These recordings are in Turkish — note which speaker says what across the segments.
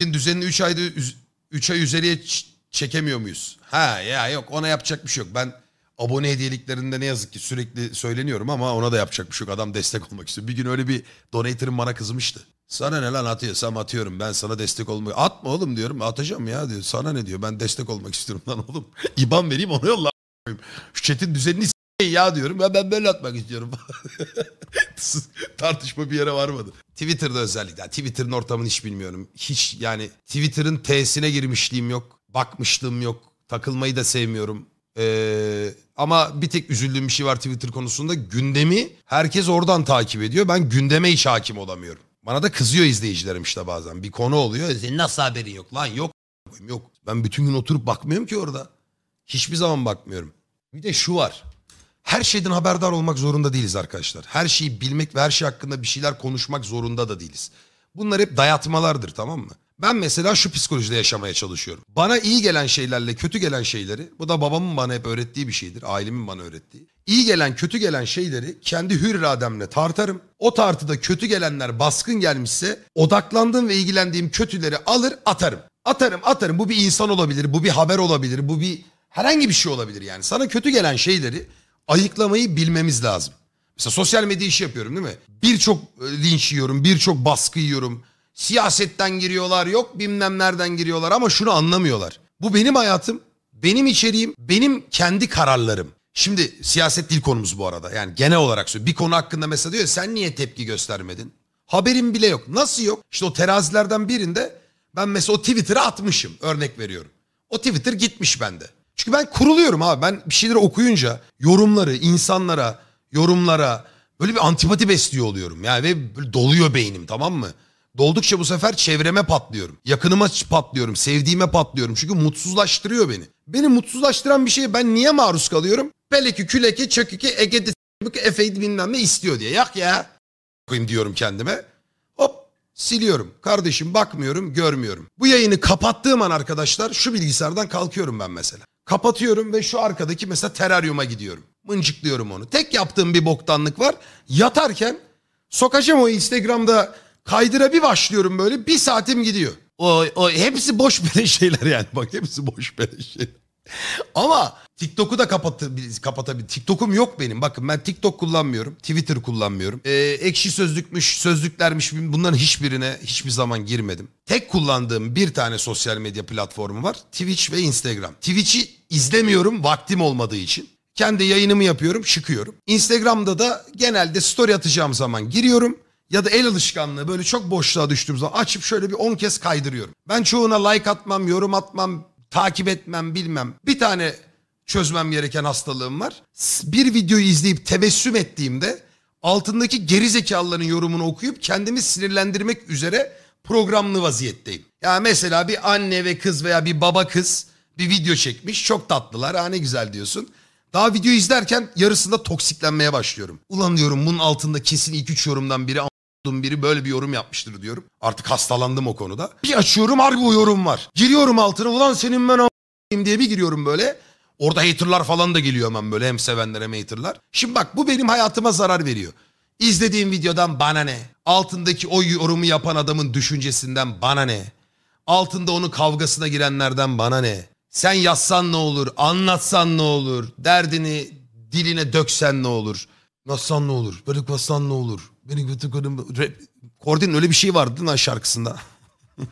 Speaker 1: düzenini 3 ayda 3 ay üzeriye çekemiyor muyuz? Ha ya yok ona yapacak bir şey yok. Ben abone hediyeliklerinde ne yazık ki sürekli söyleniyorum ama ona da yapacak bir şey yok. Adam destek olmak istiyor. Bir gün öyle bir donator'ım bana kızmıştı. Sana ne lan atıyorsam atıyorum ben sana destek olmak. Atma oğlum diyorum atacağım ya diyor. Sana ne diyor ben destek olmak istiyorum lan oğlum. İban vereyim onu yolla. Şu chat'in düzenini ya diyorum. Ya ben böyle atmak istiyorum. Tartışma bir yere varmadı. Twitter'da özellikle. Yani Twitter'ın ortamını hiç bilmiyorum. Hiç yani Twitter'ın T'sine girmişliğim yok. Bakmışlığım yok. Takılmayı da sevmiyorum. Ee, ama bir tek üzüldüğüm bir şey var Twitter konusunda. Gündemi herkes oradan takip ediyor. Ben gündeme hiç hakim olamıyorum. Bana da kızıyor izleyicilerim işte bazen. Bir konu oluyor. Senin nasıl haberin yok lan? Yok. Yok. Ben bütün gün oturup bakmıyorum ki orada. Hiçbir zaman bakmıyorum. Bir de şu var. Her şeyden haberdar olmak zorunda değiliz arkadaşlar. Her şeyi bilmek ve her şey hakkında bir şeyler konuşmak zorunda da değiliz. Bunlar hep dayatmalardır tamam mı? Ben mesela şu psikolojide yaşamaya çalışıyorum. Bana iyi gelen şeylerle kötü gelen şeyleri, bu da babamın bana hep öğrettiği bir şeydir, ailemin bana öğrettiği. İyi gelen kötü gelen şeyleri kendi hür irademle tartarım. O tartıda kötü gelenler baskın gelmişse odaklandığım ve ilgilendiğim kötüleri alır atarım. Atarım atarım bu bir insan olabilir, bu bir haber olabilir, bu bir herhangi bir şey olabilir yani. Sana kötü gelen şeyleri ayıklamayı bilmemiz lazım. Mesela sosyal medya işi yapıyorum değil mi? Birçok e, linç yiyorum, birçok baskı yiyorum. Siyasetten giriyorlar, yok bilmem nereden giriyorlar ama şunu anlamıyorlar. Bu benim hayatım, benim içeriğim, benim kendi kararlarım. Şimdi siyaset değil konumuz bu arada. Yani genel olarak söylüyorum. Bir konu hakkında mesela diyor sen niye tepki göstermedin? Haberim bile yok. Nasıl yok? İşte o terazilerden birinde ben mesela o Twitter'a atmışım. Örnek veriyorum. O Twitter gitmiş bende. Çünkü ben kuruluyorum abi. Ben bir şeyleri okuyunca yorumları, insanlara, yorumlara böyle bir antipati besliyor oluyorum. Yani ve doluyor beynim tamam mı? Doldukça bu sefer çevreme patlıyorum. Yakınıma patlıyorum. Sevdiğime patlıyorum. Çünkü mutsuzlaştırıyor beni. Beni mutsuzlaştıran bir şeye ben niye maruz kalıyorum? Peleki, küleki, çöküki, egedi, efeydi bilmem ne istiyor diye. Yak ya. Koyayım diyorum kendime. Hop siliyorum. Kardeşim bakmıyorum, görmüyorum. Bu yayını kapattığım an arkadaşlar şu bilgisayardan kalkıyorum ben mesela. Kapatıyorum ve şu arkadaki mesela teraryuma gidiyorum. Mıncıklıyorum onu. Tek yaptığım bir boktanlık var. Yatarken sokacağım o Instagram'da kaydıra bir başlıyorum böyle bir saatim gidiyor. O, o hepsi boş beleş şeyler yani. Bak hepsi boş beleş şeyler. Ama TikTok'u da kapatabilir, kapatabilir. TikTok'um yok benim. Bakın ben TikTok kullanmıyorum. Twitter kullanmıyorum. Ee, ekşi sözlükmüş, sözlüklermiş bunların hiçbirine hiçbir zaman girmedim. Tek kullandığım bir tane sosyal medya platformu var. Twitch ve Instagram. Twitch'i izlemiyorum vaktim olmadığı için. Kendi yayınımı yapıyorum, çıkıyorum. Instagram'da da genelde story atacağım zaman giriyorum. Ya da el alışkanlığı böyle çok boşluğa düştüğüm zaman açıp şöyle bir 10 kez kaydırıyorum. Ben çoğuna like atmam, yorum atmam, takip etmem bilmem. Bir tane çözmem gereken hastalığım var. Bir videoyu izleyip tebessüm ettiğimde altındaki geri zekalıların yorumunu okuyup kendimi sinirlendirmek üzere programlı vaziyetteyim. Ya mesela bir anne ve kız veya bir baba kız bir video çekmiş. Çok tatlılar. Ha ne güzel diyorsun. Daha video izlerken yarısında toksiklenmeye başlıyorum. Ulan diyorum bunun altında kesin 2-3 yorumdan biri biri böyle bir yorum yapmıştır diyorum. Artık hastalandım o konuda. Bir açıyorum harbi o yorum var. Giriyorum altına ulan senin ben a**ayım diye bir giriyorum böyle. Orada haterlar falan da geliyor hemen böyle hem sevenler hem haterlar. Şimdi bak bu benim hayatıma zarar veriyor. İzlediğim videodan bana ne? Altındaki o yorumu yapan adamın düşüncesinden bana ne? Altında onun kavgasına girenlerden bana ne? Sen yazsan ne olur, anlatsan ne olur, derdini diline döksen ne olur? Nassan ne olur, böyle bassan ne olur? Beni kötü kadın... Kordin'in öyle bir şey vardı değil mi lan şarkısında?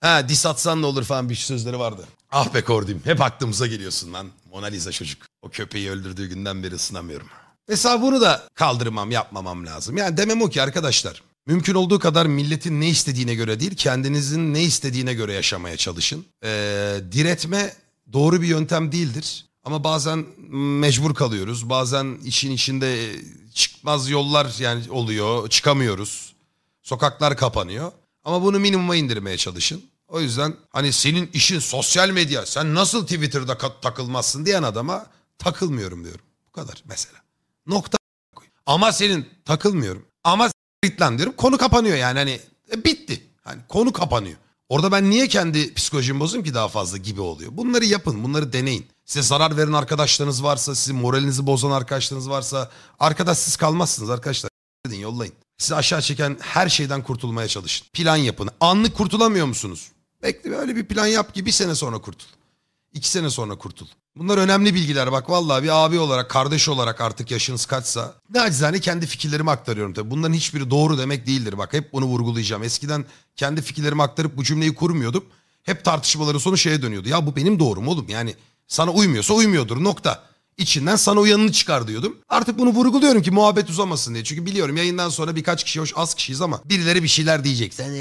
Speaker 1: ha dis atsan ne olur falan bir sözleri vardı. Ah be Kordim hep aklımıza geliyorsun lan. Mona Lisa çocuk. O köpeği öldürdüğü günden beri ısınamıyorum. Mesela bunu da kaldırmam yapmamam lazım. Yani demem o ki arkadaşlar. Mümkün olduğu kadar milletin ne istediğine göre değil kendinizin ne istediğine göre yaşamaya çalışın. Ee, diretme doğru bir yöntem değildir. Ama bazen mecbur kalıyoruz. Bazen işin içinde çıkmaz yollar yani oluyor. Çıkamıyoruz. Sokaklar kapanıyor. Ama bunu minimuma indirmeye çalışın. O yüzden hani senin işin sosyal medya. Sen nasıl Twitter'da takılmazsın diyen adama takılmıyorum diyorum. Bu kadar mesela. Nokta. Ama senin takılmıyorum. Ama lan diyorum. Konu kapanıyor yani hani e, bitti. Hani konu kapanıyor. Orada ben niye kendi psikolojimi bozayım ki daha fazla gibi oluyor. Bunları yapın, bunları deneyin. Size zarar veren arkadaşlarınız varsa, sizin moralinizi bozan arkadaşlarınız varsa arkadaşsız kalmazsınız arkadaşlar. Edin, yollayın. Sizi aşağı çeken her şeyden kurtulmaya çalışın. Plan yapın. Anlık kurtulamıyor musunuz? Bekle öyle bir plan yap ki bir sene sonra kurtul. İki sene sonra kurtul. Bunlar önemli bilgiler bak vallahi bir abi olarak, kardeş olarak artık yaşınız kaçsa. Nacizane kendi fikirlerimi aktarıyorum tabii. Bunların hiçbiri doğru demek değildir bak hep bunu vurgulayacağım. Eskiden kendi fikirlerimi aktarıp bu cümleyi kurmuyordum. Hep tartışmaların sonu şeye dönüyordu. Ya bu benim doğrum oğlum yani sana uymuyorsa uymuyordur nokta. İçinden sana uyanını çıkar diyordum. Artık bunu vurguluyorum ki muhabbet uzamasın diye. Çünkü biliyorum yayından sonra birkaç kişi hoş az kişiyiz ama birileri bir şeyler diyecek. Sen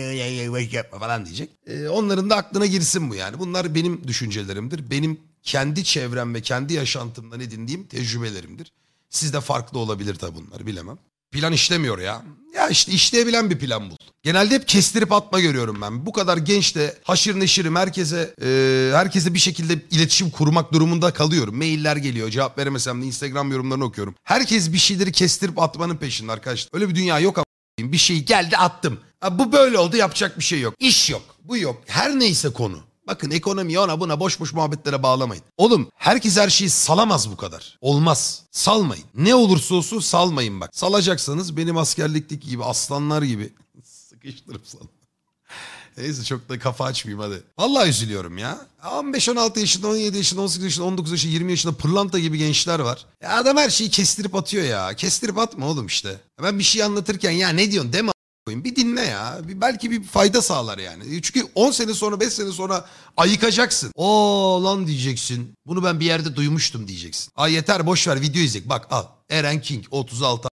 Speaker 1: yapma falan diyecek. Ee, onların da aklına girsin bu yani. Bunlar benim düşüncelerimdir. Benim kendi çevrem ve kendi yaşantımdan edindiğim tecrübelerimdir. Sizde farklı olabilir tabi bunlar bilemem. Plan işlemiyor ya. Ya işte işleyebilen bir plan bul. Genelde hep kestirip atma görüyorum ben. Bu kadar genç de haşır neşirim herkese e, herkese bir şekilde iletişim kurmak durumunda kalıyorum. Mailler geliyor cevap veremesem de Instagram yorumlarını okuyorum. Herkes bir şeyleri kestirip atmanın peşinde arkadaşlar. Öyle bir dünya yok ama bir şey geldi attım. Ha, bu böyle oldu yapacak bir şey yok. İş yok bu yok her neyse konu. Bakın ekonomi ona buna boş boş muhabbetlere bağlamayın. Oğlum herkes her şeyi salamaz bu kadar. Olmaz. Salmayın. Ne olursa olsun salmayın bak. Salacaksanız benim askerlikteki gibi aslanlar gibi sıkıştırıp salın. Neyse çok da kafa açmayayım hadi. Vallahi üzülüyorum ya. 15-16 yaşında, 17 yaşında, 18 yaşında, 19 yaşında, 20 yaşında pırlanta gibi gençler var. Ya adam her şeyi kestirip atıyor ya. Kestirip atma oğlum işte. Ben bir şey anlatırken ya ne diyorsun deme koyayım. Bir dinle ya. Bir, belki bir fayda sağlar yani. Çünkü 10 sene sonra 5 sene sonra ayıkacaksın. Oo lan diyeceksin. Bunu ben bir yerde duymuştum diyeceksin. Ay yeter boş ver video izleyek. Bak al Eren King 36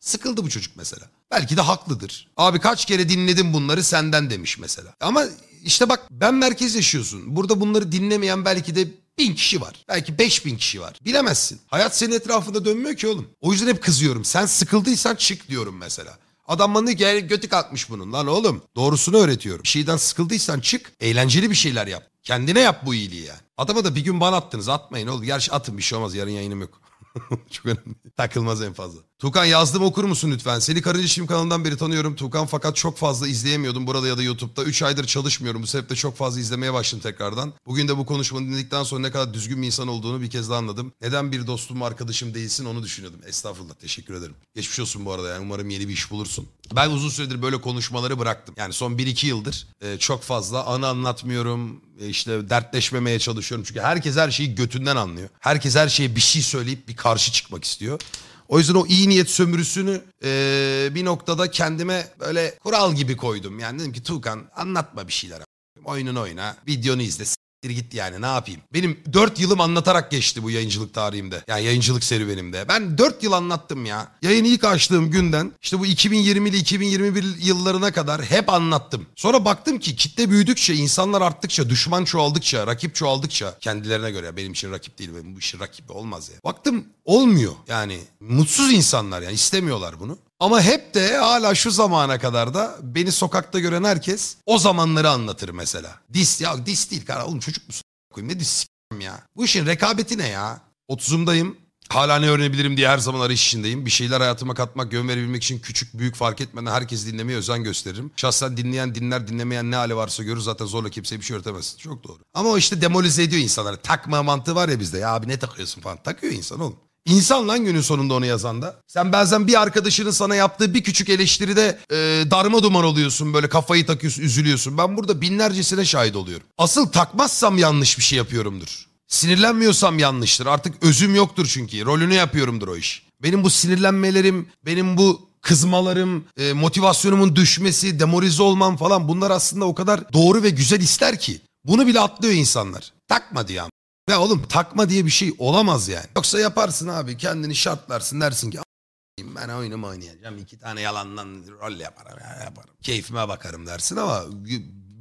Speaker 1: Sıkıldı bu çocuk mesela. Belki de haklıdır. Abi kaç kere dinledim bunları senden demiş mesela. Ama işte bak ben merkez yaşıyorsun. Burada bunları dinlemeyen belki de bin kişi var. Belki beş bin kişi var. Bilemezsin. Hayat senin etrafında dönmüyor ki oğlum. O yüzden hep kızıyorum. Sen sıkıldıysan çık diyorum mesela. Adam bana diyor ki "Yani götü kalkmış bunun. Lan oğlum doğrusunu öğretiyorum. Bir şeyden sıkıldıysan çık. Eğlenceli bir şeyler yap. Kendine yap bu iyiliği yani. Adama da bir gün bana attınız. Atmayın oğlum. Gerçi atın bir şey olmaz. Yarın yayınım yok. Çok önemli. Takılmaz en fazla. Tukan yazdım okur musun lütfen? Seni Karınca Şim kanalından beri tanıyorum Tukan fakat çok fazla izleyemiyordum burada ya da YouTube'da. 3 aydır çalışmıyorum bu sebeple çok fazla izlemeye başladım tekrardan. Bugün de bu konuşmanı dinledikten sonra ne kadar düzgün bir insan olduğunu bir kez daha anladım. Neden bir dostum arkadaşım değilsin onu düşünüyordum. Estağfurullah teşekkür ederim. Geçmiş olsun bu arada yani umarım yeni bir iş bulursun. Ben uzun süredir böyle konuşmaları bıraktım. Yani son 1-2 yıldır e, çok fazla anı anlatmıyorum. E, işte dertleşmemeye çalışıyorum. Çünkü herkes her şeyi götünden anlıyor. Herkes her şeye bir şey söyleyip bir karşı çıkmak istiyor. O yüzden o iyi niyet sömürüsünü e, bir noktada kendime böyle kural gibi koydum. Yani dedim ki Tuğkan anlatma bir şeyler. Oyunun oyna, videonu izle. S**tir git yani ne yapayım. Benim 4 yılım anlatarak geçti bu yayıncılık tarihimde. Yani yayıncılık serüvenimde. Ben 4 yıl anlattım ya. Yayını ilk açtığım günden işte bu 2020'li 2021 yıllarına kadar hep anlattım. Sonra baktım ki kitle büyüdükçe, insanlar arttıkça, düşman çoğaldıkça, rakip çoğaldıkça kendilerine göre benim için rakip değil benim bu işin rakibi olmaz ya. Baktım olmuyor yani mutsuz insanlar yani istemiyorlar bunu. Ama hep de hala şu zamana kadar da beni sokakta gören herkes o zamanları anlatır mesela. Dis ya dis değil kara oğlum çocuk musun? Koyayım ne dis ya. Bu işin rekabeti ne ya? 30'umdayım. Hala ne öğrenebilirim diye her zaman arayış içindeyim. Bir şeyler hayatıma katmak, yön verebilmek için küçük büyük fark etmeden herkes dinlemeye özen gösteririm. Şahsen dinleyen dinler, dinlemeyen ne hali varsa görür. Zaten zorla kimseye bir şey öğretemezsin. Çok doğru. Ama o işte demolize ediyor insanları. Takma mantığı var ya bizde. Ya abi ne takıyorsun falan. Takıyor insan oğlum. İnsan lan günün sonunda onu yazan da. Sen bazen bir arkadaşının sana yaptığı bir küçük eleştiride e, darma duman oluyorsun. Böyle kafayı takıyorsun, üzülüyorsun. Ben burada binlercesine şahit oluyorum. Asıl takmazsam yanlış bir şey yapıyorumdur. Sinirlenmiyorsam yanlıştır. Artık özüm yoktur çünkü. Rolünü yapıyorumdur o iş. Benim bu sinirlenmelerim, benim bu kızmalarım, e, motivasyonumun düşmesi, demoralize olmam falan bunlar aslında o kadar doğru ve güzel ister ki. Bunu bile atlıyor insanlar. Takma ama. Ya oğlum takma diye bir şey olamaz yani. Yoksa yaparsın abi kendini şartlarsın dersin ki "A**ayım, ben oyunumu oynayacağım. iki tane yalandan rol yaparım, ya yaparım. Keyfime bakarım dersin ama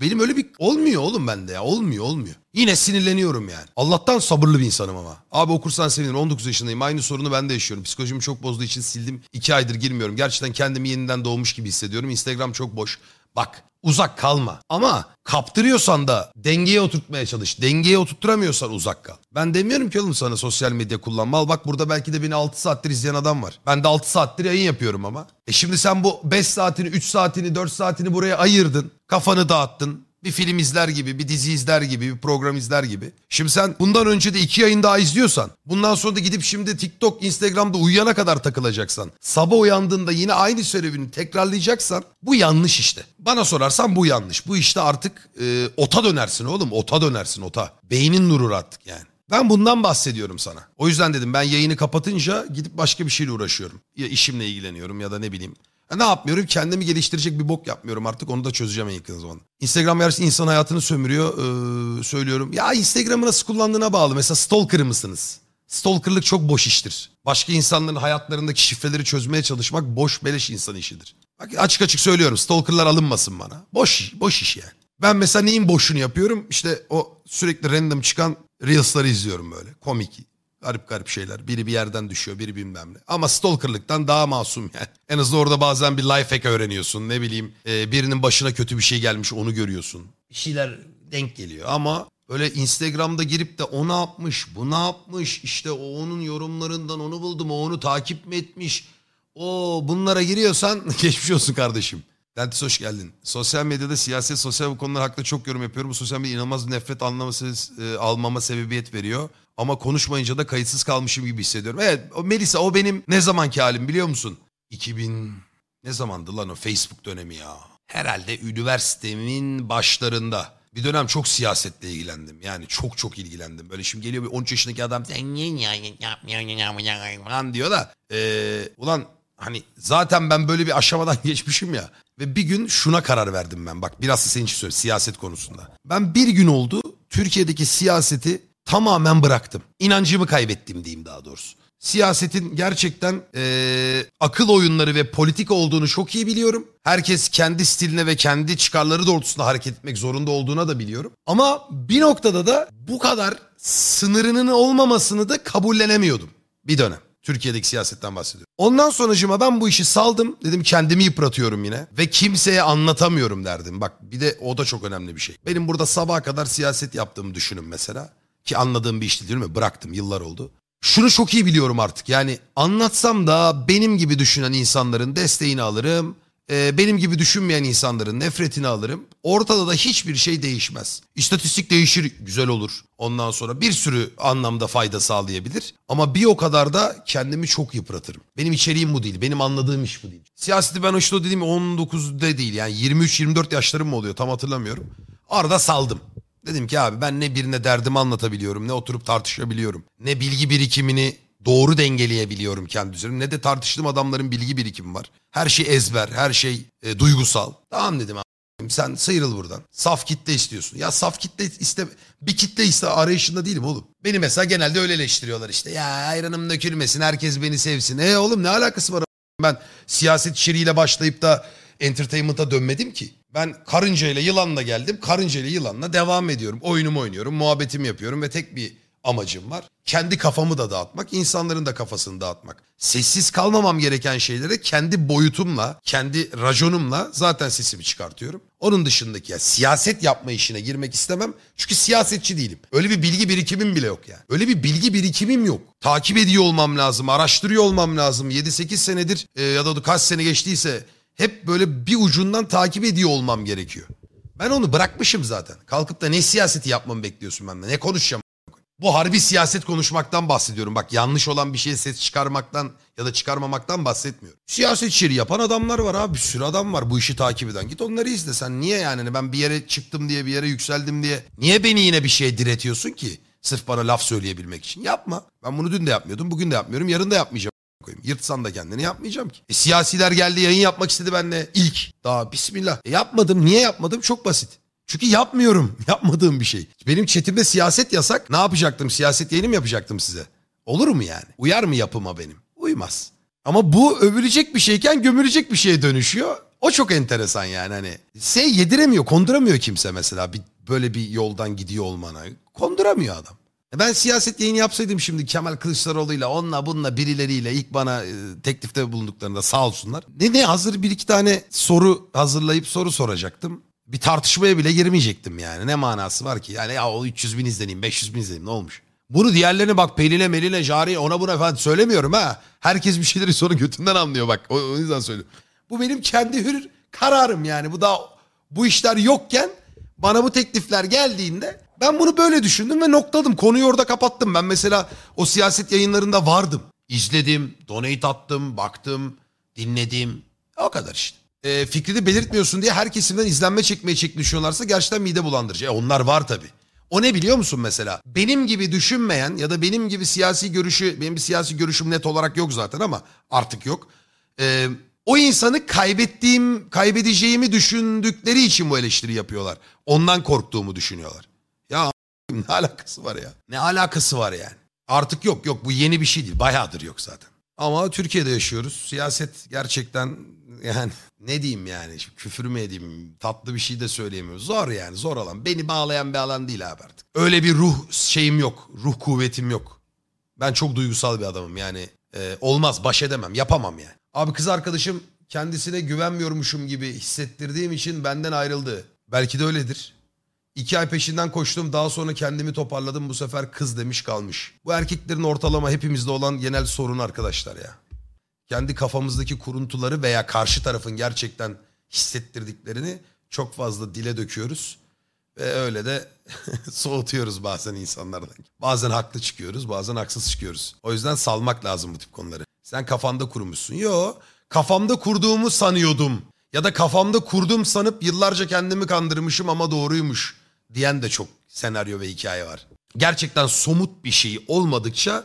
Speaker 1: benim öyle bir olmuyor oğlum bende ya. Olmuyor olmuyor. Yine sinirleniyorum yani. Allah'tan sabırlı bir insanım ama. Abi okursan sevinirim. 19 yaşındayım. Aynı sorunu ben de yaşıyorum. Psikolojimi çok bozduğu için sildim. 2 aydır girmiyorum. Gerçekten kendimi yeniden doğmuş gibi hissediyorum. Instagram çok boş. Bak uzak kalma. Ama kaptırıyorsan da dengeye oturtmaya çalış. Dengeye oturtturamıyorsan uzak kal. Ben demiyorum ki oğlum sana sosyal medya kullanma. Al bak burada belki de beni 6 saattir izleyen adam var. Ben de 6 saattir yayın yapıyorum ama. E şimdi sen bu 5 saatini, 3 saatini, 4 saatini buraya ayırdın. Kafanı dağıttın. Bir film izler gibi, bir dizi izler gibi, bir program izler gibi. Şimdi sen bundan önce de iki yayın daha izliyorsan, bundan sonra da gidip şimdi TikTok, Instagram'da uyuyana kadar takılacaksan, sabah uyandığında yine aynı serüveni tekrarlayacaksan bu yanlış işte. Bana sorarsan bu yanlış. Bu işte artık e, ota dönersin oğlum, ota dönersin ota. Beynin durur artık yani. Ben bundan bahsediyorum sana. O yüzden dedim ben yayını kapatınca gidip başka bir şeyle uğraşıyorum. Ya işimle ilgileniyorum ya da ne bileyim. Ya ne yapmıyorum? Kendimi geliştirecek bir bok yapmıyorum artık. Onu da çözeceğim en yakın zamanda. Instagram yarısı insan hayatını sömürüyor. Ee, söylüyorum. Ya Instagram'ı nasıl kullandığına bağlı. Mesela stalker mısınız? Stalkerlık çok boş iştir. Başka insanların hayatlarındaki şifreleri çözmeye çalışmak boş beleş insan işidir. Bak açık açık söylüyorum. Stalkerlar alınmasın bana. Boş, boş iş yani. Ben mesela neyin boşunu yapıyorum? İşte o sürekli random çıkan Reels'ları izliyorum böyle. Komik. Garip garip şeyler. Biri bir yerden düşüyor, biri bilmem ne. Ama stalkerlıktan daha masum yani. En azından orada bazen bir life hack öğreniyorsun. Ne bileyim e, birinin başına kötü bir şey gelmiş onu görüyorsun. Bir şeyler denk geliyor ama öyle Instagram'da girip de o ne yapmış, bu ne yapmış, işte o onun yorumlarından onu buldum, o onu takip mi etmiş. O bunlara giriyorsan geçmiş olsun kardeşim. Dentis hoş geldin. Sosyal medyada siyaset, sosyal konular hakkında çok yorum yapıyorum. Bu sosyal medya inanılmaz nefret anlaması, e, almama sebebiyet veriyor. Ama konuşmayınca da kayıtsız kalmışım gibi hissediyorum. Evet Melisa o benim ne zamanki halim biliyor musun? 2000 ne zamandı lan o Facebook dönemi ya? Herhalde üniversitemin başlarında. Bir dönem çok siyasetle ilgilendim. Yani çok çok ilgilendim. Böyle şimdi geliyor bir 13 yaşındaki adam falan diyor da. Ee, ulan hani zaten ben böyle bir aşamadan geçmişim ya. Ve bir gün şuna karar verdim ben. Bak biraz da senin için söyleyeyim siyaset konusunda. Ben bir gün oldu Türkiye'deki siyaseti tamamen bıraktım. İnancımı kaybettim diyeyim daha doğrusu. Siyasetin gerçekten eee, akıl oyunları ve politik olduğunu çok iyi biliyorum. Herkes kendi stiline ve kendi çıkarları doğrultusunda hareket etmek zorunda olduğuna da biliyorum. Ama bir noktada da bu kadar sınırının olmamasını da kabullenemiyordum bir dönem. Türkiye'deki siyasetten bahsediyorum. Ondan sonracıma ben bu işi saldım. Dedim kendimi yıpratıyorum yine. Ve kimseye anlatamıyorum derdim. Bak bir de o da çok önemli bir şey. Benim burada sabaha kadar siyaset yaptığımı düşünün mesela. Ki anladığım bir iş değil değil mi? Bıraktım yıllar oldu. Şunu çok iyi biliyorum artık. Yani anlatsam da benim gibi düşünen insanların desteğini alırım. Ee, benim gibi düşünmeyen insanların nefretini alırım. Ortada da hiçbir şey değişmez. İstatistik değişir, güzel olur. Ondan sonra bir sürü anlamda fayda sağlayabilir. Ama bir o kadar da kendimi çok yıpratırım. Benim içeriğim bu değil. Benim anladığım iş bu değil. Siyaseti ben işte o dediğim 19'da değil. Yani 23-24 yaşlarım mı oluyor tam hatırlamıyorum. Arada saldım. Dedim ki abi ben ne birine derdimi anlatabiliyorum, ne oturup tartışabiliyorum, ne bilgi birikimini doğru dengeleyebiliyorum kendi üzerim, ne de tartıştığım adamların bilgi birikimi var. Her şey ezber, her şey e, duygusal. Tamam dedim abi. Sen sıyrıl buradan. Saf kitle istiyorsun. Ya saf kitle iste bir kitle iste arayışında değilim oğlum. Beni mesela genelde öyle eleştiriyorlar işte. Ya ayranım dökülmesin, herkes beni sevsin. E oğlum ne alakası var? Ben siyaset içeriğiyle başlayıp da entertainment'a dönmedim ki. Ben karınca ile yılanla geldim. Karınca ile yılanla devam ediyorum. Oyunumu oynuyorum, muhabbetimi yapıyorum ve tek bir amacım var. Kendi kafamı da dağıtmak, insanların da kafasını dağıtmak. Sessiz kalmamam gereken şeylere kendi boyutumla, kendi raconumla zaten sesimi çıkartıyorum. Onun dışındaki ya siyaset yapma işine girmek istemem. Çünkü siyasetçi değilim. Öyle bir bilgi birikimim bile yok yani. Öyle bir bilgi birikimim yok. Takip ediyor olmam lazım, araştırıyor olmam lazım. 7-8 senedir e, ya da kaç sene geçtiyse hep böyle bir ucundan takip ediyor olmam gerekiyor. Ben onu bırakmışım zaten. Kalkıp da ne siyaseti yapmamı bekliyorsun benden? Ne konuşacağım? Bu harbi siyaset konuşmaktan bahsediyorum. Bak yanlış olan bir şeye ses çıkarmaktan ya da çıkarmamaktan bahsetmiyorum. Siyaset içeri yapan adamlar var abi. Bir sürü adam var bu işi takip eden. Git onları izle. Sen niye yani ben bir yere çıktım diye bir yere yükseldim diye. Niye beni yine bir şeye diretiyorsun ki? Sırf bana laf söyleyebilmek için. Yapma. Ben bunu dün de yapmıyordum. Bugün de yapmıyorum. Yarın da yapmayacağım koyayım. Yırtsan da kendini yapmayacağım ki. E, siyasiler geldi yayın yapmak istedi benimle ilk. Daha bismillah. E, yapmadım. Niye yapmadım? Çok basit. Çünkü yapmıyorum. Yapmadığım bir şey. Benim chatimde siyaset yasak. Ne yapacaktım? Siyaset yayını mı yapacaktım size? Olur mu yani? Uyar mı yapıma benim? Uymaz. Ama bu övülecek bir şeyken gömülecek bir şeye dönüşüyor. O çok enteresan yani hani. Şey yediremiyor, konduramıyor kimse mesela bir böyle bir yoldan gidiyor olmana. Konduramıyor adam. E Ben siyaset yayını yapsaydım şimdi Kemal Kılıçdaroğlu'yla onunla bununla birileriyle ilk bana e, teklifte bulunduklarında sağ olsunlar. Ne ne hazır bir iki tane soru hazırlayıp soru soracaktım. Bir tartışmaya bile girmeyecektim yani. Ne manası var ki? Yani ya o 300 bin izleneyim 500 bin izleneyim ne olmuş? Bunu diğerlerine bak Pelin'e Melin'e Jari'ye ona buna falan söylemiyorum ha. Herkes bir şeyleri sonra götünden anlıyor bak. O, o yüzden söylüyorum. Bu benim kendi hür kararım yani. Bu daha bu işler yokken Bana bu teklifler geldiğinde ben bunu böyle düşündüm ve noktaladım. Konuyu orada kapattım. Ben mesela o siyaset yayınlarında vardım. İzledim, donate attım, baktım, dinledim. O kadar işte. E, fikrini belirtmiyorsun diye her kesimden izlenme çekmeye çek düşünüyorlarsa gerçekten mide bulandırıcı. E, onlar var tabii. O ne biliyor musun mesela? Benim gibi düşünmeyen ya da benim gibi siyasi görüşü, benim bir siyasi görüşüm net olarak yok zaten ama artık yok. Ee, o insanı kaybettiğim, kaybedeceğimi düşündükleri için bu eleştiri yapıyorlar. Ondan korktuğumu düşünüyorlar. Ne alakası var ya? Ne alakası var yani? Artık yok yok bu yeni bir şey değil. Bayağıdır yok zaten. Ama Türkiye'de yaşıyoruz. Siyaset gerçekten yani ne diyeyim yani Şimdi küfür mü edeyim tatlı bir şey de söyleyemiyoruz. Zor yani zor alan. Beni bağlayan bir alan değil abi artık. Öyle bir ruh şeyim yok. Ruh kuvvetim yok. Ben çok duygusal bir adamım yani. e, olmaz baş edemem yapamam yani. Abi kız arkadaşım kendisine güvenmiyormuşum gibi hissettirdiğim için benden ayrıldı. Belki de öyledir. İki ay peşinden koştum daha sonra kendimi toparladım bu sefer kız demiş kalmış. Bu erkeklerin ortalama hepimizde olan genel sorun arkadaşlar ya kendi kafamızdaki kuruntuları veya karşı tarafın gerçekten hissettirdiklerini çok fazla dile döküyoruz. Ve öyle de soğutuyoruz bazen insanlardan. Bazen haklı çıkıyoruz bazen haksız çıkıyoruz. O yüzden salmak lazım bu tip konuları. Sen kafanda kurmuşsun. Yo kafamda kurduğumu sanıyordum. Ya da kafamda kurdum sanıp yıllarca kendimi kandırmışım ama doğruymuş diyen de çok senaryo ve hikaye var. Gerçekten somut bir şey olmadıkça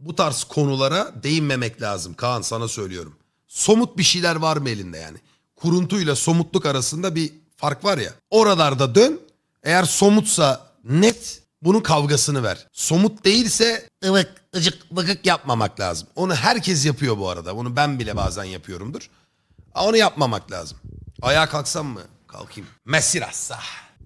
Speaker 1: bu tarz konulara değinmemek lazım. Kaan sana söylüyorum. Somut bir şeyler var mı elinde yani? Kuruntuyla somutluk arasında bir fark var ya. Oralarda dön. Eğer somutsa net bunun kavgasını ver. Somut değilse ıvık, ıcık, bıkık yapmamak lazım. Onu herkes yapıyor bu arada. Bunu ben bile bazen yapıyorumdur. Onu yapmamak lazım. Ayağa kalksam mı? Kalkayım. Mesirassa.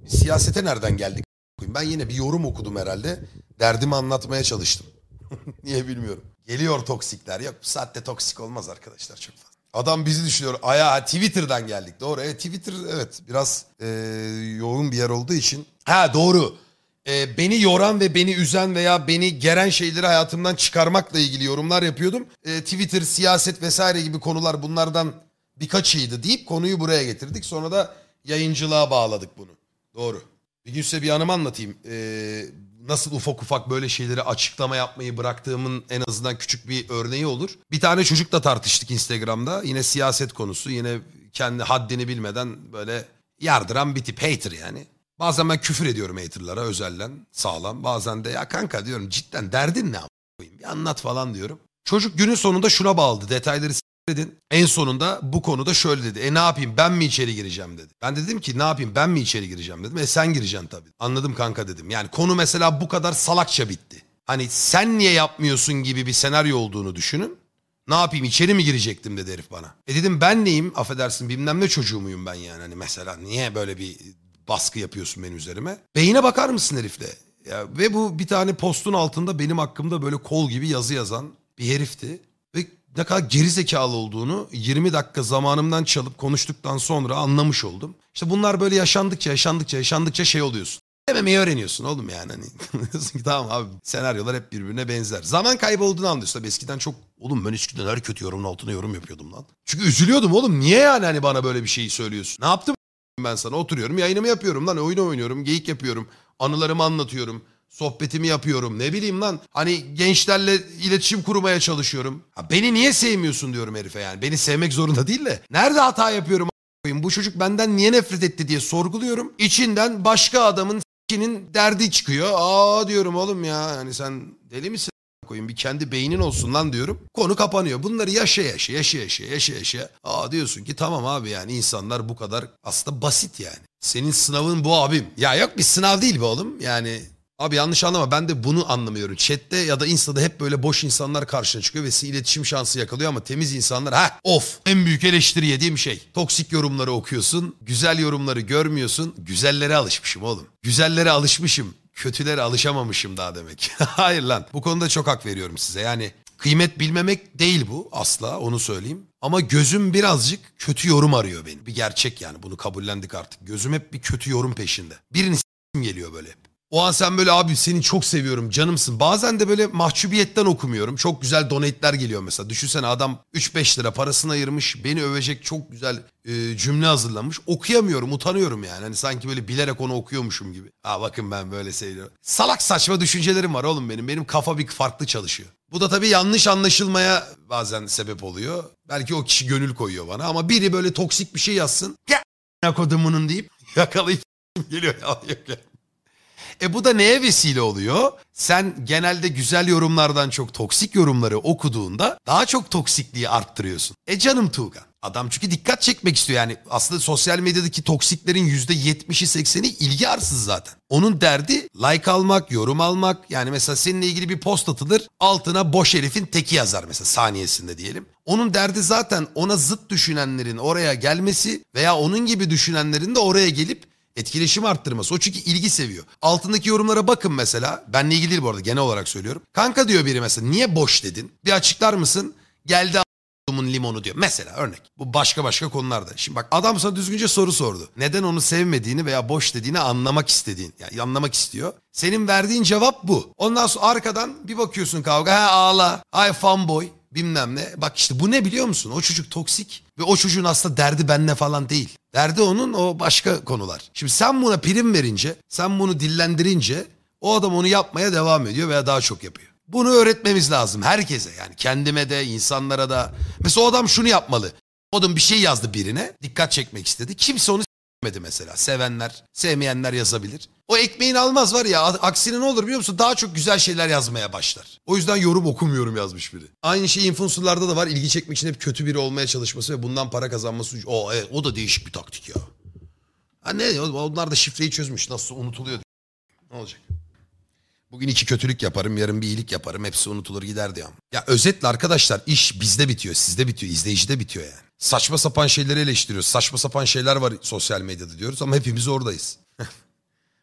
Speaker 1: Siyasete nereden geldik? Ben yine bir yorum okudum herhalde. Derdimi anlatmaya çalıştım. Niye bilmiyorum. Geliyor toksikler. Yok bu saatte toksik olmaz arkadaşlar çok fazla. Adam bizi düşünüyor. Aya Twitter'dan geldik. Doğru. Evet Twitter evet biraz e, yoğun bir yer olduğu için. Ha doğru. E, beni yoran ve beni üzen veya beni geren şeyleri hayatımdan çıkarmakla ilgili yorumlar yapıyordum. E, Twitter, siyaset vesaire gibi konular bunlardan birkaçıydı deyip konuyu buraya getirdik. Sonra da yayıncılığa bağladık bunu. Doğru. Bir gün size bir anımı anlatayım. Ee, nasıl ufak ufak böyle şeyleri açıklama yapmayı bıraktığımın en azından küçük bir örneği olur. Bir tane çocukla tartıştık Instagram'da. Yine siyaset konusu. Yine kendi haddini bilmeden böyle yardıran bir tip hater yani. Bazen ben küfür ediyorum haterlara özellen sağlam. Bazen de ya kanka diyorum cidden derdin ne koyayım bir anlat falan diyorum. Çocuk günün sonunda şuna bağladı detayları dedin. En sonunda bu konuda şöyle dedi. E ne yapayım ben mi içeri gireceğim dedi. Ben de dedim ki ne yapayım ben mi içeri gireceğim dedim. E sen gireceksin tabii. Anladım kanka dedim. Yani konu mesela bu kadar salakça bitti. Hani sen niye yapmıyorsun gibi bir senaryo olduğunu düşünün. Ne yapayım içeri mi girecektim dedi herif bana. E dedim ben neyim affedersin bilmem ne çocuğu muyum ben yani. Hani mesela niye böyle bir baskı yapıyorsun benim üzerime. Beyine bakar mısın herifle? Ya, ve bu bir tane postun altında benim hakkımda böyle kol gibi yazı yazan bir herifti. Ne kadar gerizekalı olduğunu 20 dakika zamanımdan çalıp konuştuktan sonra anlamış oldum. İşte bunlar böyle yaşandıkça yaşandıkça yaşandıkça şey oluyorsun. Dememeyi öğreniyorsun oğlum yani. Hani diyorsun ki tamam abi senaryolar hep birbirine benzer. Zaman kaybı olduğunu anlıyorsun. Tabii eskiden çok oğlum ben eskiden her kötü yorumun altına yorum yapıyordum lan. Çünkü üzülüyordum oğlum. Niye yani hani bana böyle bir şeyi söylüyorsun? Ne yaptım ben sana? Oturuyorum yayınımı yapıyorum lan. Oyun oynuyorum, geyik yapıyorum. Anılarımı anlatıyorum. Sohbetimi yapıyorum. Ne bileyim lan. Hani gençlerle iletişim kurmaya çalışıyorum. Ha, beni niye sevmiyorsun diyorum herife yani. Beni sevmek zorunda değil de. Nerede hata yapıyorum a**ayım? Bu çocuk benden niye nefret etti diye sorguluyorum. İçinden başka adamın s**kinin derdi çıkıyor. Aa diyorum oğlum ya. Yani sen deli misin? koyayım bir kendi beynin olsun lan diyorum. Konu kapanıyor. Bunları yaşa yaşa yaşa yaşa yaşa yaşa. Aa diyorsun ki tamam abi yani insanlar bu kadar aslında basit yani. Senin sınavın bu abim. Ya yok bir sınav değil bu oğlum. Yani Abi yanlış anlama ben de bunu anlamıyorum. Chat'te ya da Insta'da hep böyle boş insanlar karşına çıkıyor ve size iletişim şansı yakalıyor ama temiz insanlar ha of en büyük eleştiri yediğim şey. Toksik yorumları okuyorsun, güzel yorumları görmüyorsun. Güzellere alışmışım oğlum. Güzellere alışmışım. Kötülere alışamamışım daha demek. Hayır lan bu konuda çok hak veriyorum size. Yani kıymet bilmemek değil bu asla onu söyleyeyim. Ama gözüm birazcık kötü yorum arıyor benim. Bir gerçek yani bunu kabullendik artık. Gözüm hep bir kötü yorum peşinde. Birini geliyor böyle. O an sen böyle abi seni çok seviyorum canımsın. Bazen de böyle mahcubiyetten okumuyorum. Çok güzel donate'ler geliyor mesela. Düşünsene adam 3-5 lira parasını ayırmış. Beni övecek çok güzel e, cümle hazırlamış. Okuyamıyorum utanıyorum yani. Hani sanki böyle bilerek onu okuyormuşum gibi. Ha bakın ben böyle seviyorum. Salak saçma düşüncelerim var oğlum benim. Benim kafa bir farklı çalışıyor. Bu da tabii yanlış anlaşılmaya bazen sebep oluyor. Belki o kişi gönül koyuyor bana ama biri böyle toksik bir şey yazsın. Ya kodumunun deyip yakalayıp geliyor. Ya, yok ya. E bu da neye vesile oluyor? Sen genelde güzel yorumlardan çok toksik yorumları okuduğunda daha çok toksikliği arttırıyorsun. E canım Tuğkan. Adam çünkü dikkat çekmek istiyor yani. Aslında sosyal medyadaki toksiklerin %70'i 80'i ilgi arsız zaten. Onun derdi like almak, yorum almak. Yani mesela seninle ilgili bir post atılır. Altına boş herifin teki yazar mesela saniyesinde diyelim. Onun derdi zaten ona zıt düşünenlerin oraya gelmesi veya onun gibi düşünenlerin de oraya gelip etkileşim arttırması. O çünkü ilgi seviyor. Altındaki yorumlara bakın mesela. Benle ilgili değil bu arada genel olarak söylüyorum. Kanka diyor biri mesela niye boş dedin? Bir açıklar mısın? Geldi a**dumun limonu diyor. Mesela örnek. Bu başka başka konularda. Şimdi bak adam sana düzgünce soru sordu. Neden onu sevmediğini veya boş dediğini anlamak istediğin. Yani anlamak istiyor. Senin verdiğin cevap bu. Ondan sonra arkadan bir bakıyorsun kavga. Ha ağla. Ay fanboy bilmem ne. Bak işte bu ne biliyor musun? O çocuk toksik ve o çocuğun aslında derdi benle falan değil. Derdi onun o başka konular. Şimdi sen buna prim verince, sen bunu dillendirince o adam onu yapmaya devam ediyor veya daha çok yapıyor. Bunu öğretmemiz lazım herkese yani kendime de insanlara da. Mesela o adam şunu yapmalı. O adam bir şey yazdı birine dikkat çekmek istedi. Kimse onu s**medi mesela. Sevenler, sevmeyenler yazabilir. O ekmeğini almaz var ya aksine ne olur biliyor musun? Daha çok güzel şeyler yazmaya başlar. O yüzden yorum okumuyorum yazmış biri. Aynı şey influencerlarda da var. İlgi çekmek için hep kötü biri olmaya çalışması ve bundan para kazanması. O, evet, o da değişik bir taktik ya. Ha ne onlar da şifreyi çözmüş. Nasıl unutuluyor. Ne olacak? Bugün iki kötülük yaparım, yarın bir iyilik yaparım. Hepsi unutulur gider diyorum. Ya özetle arkadaşlar iş bizde bitiyor, sizde bitiyor, izleyicide bitiyor yani. Saçma sapan şeyleri eleştiriyoruz. Saçma sapan şeyler var sosyal medyada diyoruz ama hepimiz oradayız.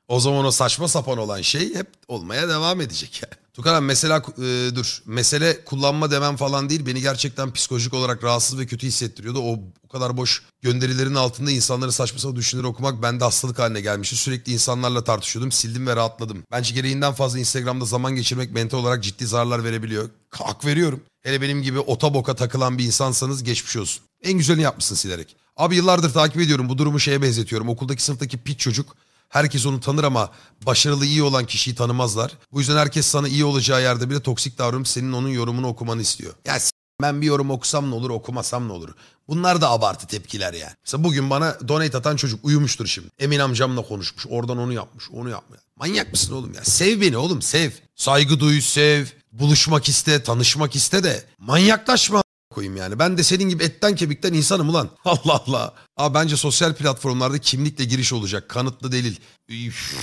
Speaker 1: o zaman o saçma sapan olan şey hep olmaya devam edecek yani. Tukan mesela e, dur mesele kullanma demem falan değil beni gerçekten psikolojik olarak rahatsız ve kötü hissettiriyordu. O, o kadar boş gönderilerin altında insanları saçma sapan düşünceleri okumak bende hastalık haline gelmişti. Sürekli insanlarla tartışıyordum sildim ve rahatladım. Bence gereğinden fazla Instagram'da zaman geçirmek mental olarak ciddi zararlar verebiliyor. Hak veriyorum. Hele benim gibi otoboka takılan bir insansanız geçmiş olsun. En güzelini yapmışsın silerek. Abi yıllardır takip ediyorum bu durumu şeye benzetiyorum. Okuldaki sınıftaki pit çocuk Herkes onu tanır ama başarılı iyi olan kişiyi tanımazlar. Bu yüzden herkes sana iyi olacağı yerde bile toksik davranıp senin onun yorumunu okumanı istiyor. Ya ben bir yorum okusam ne olur okumasam ne olur. Bunlar da abartı tepkiler yani. Mesela bugün bana donate atan çocuk uyumuştur şimdi. Emin amcamla konuşmuş. Oradan onu yapmış. Onu yapmıyor. Manyak mısın oğlum ya? Sev beni oğlum sev. Saygı duy sev. Buluşmak iste, tanışmak iste de manyaklaşma koyayım yani. Ben de senin gibi etten kemikten insanım ulan. Allah Allah. Abi bence sosyal platformlarda kimlikle giriş olacak. Kanıtlı delil. Üf.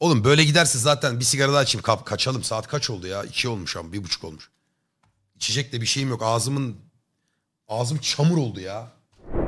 Speaker 1: Oğlum böyle giderse zaten bir sigara daha açayım. Ka kaçalım. Saat kaç oldu ya? İki olmuş ama bir buçuk olmuş. İçecek de bir şeyim yok. Ağzımın... Ağzım çamur oldu ya.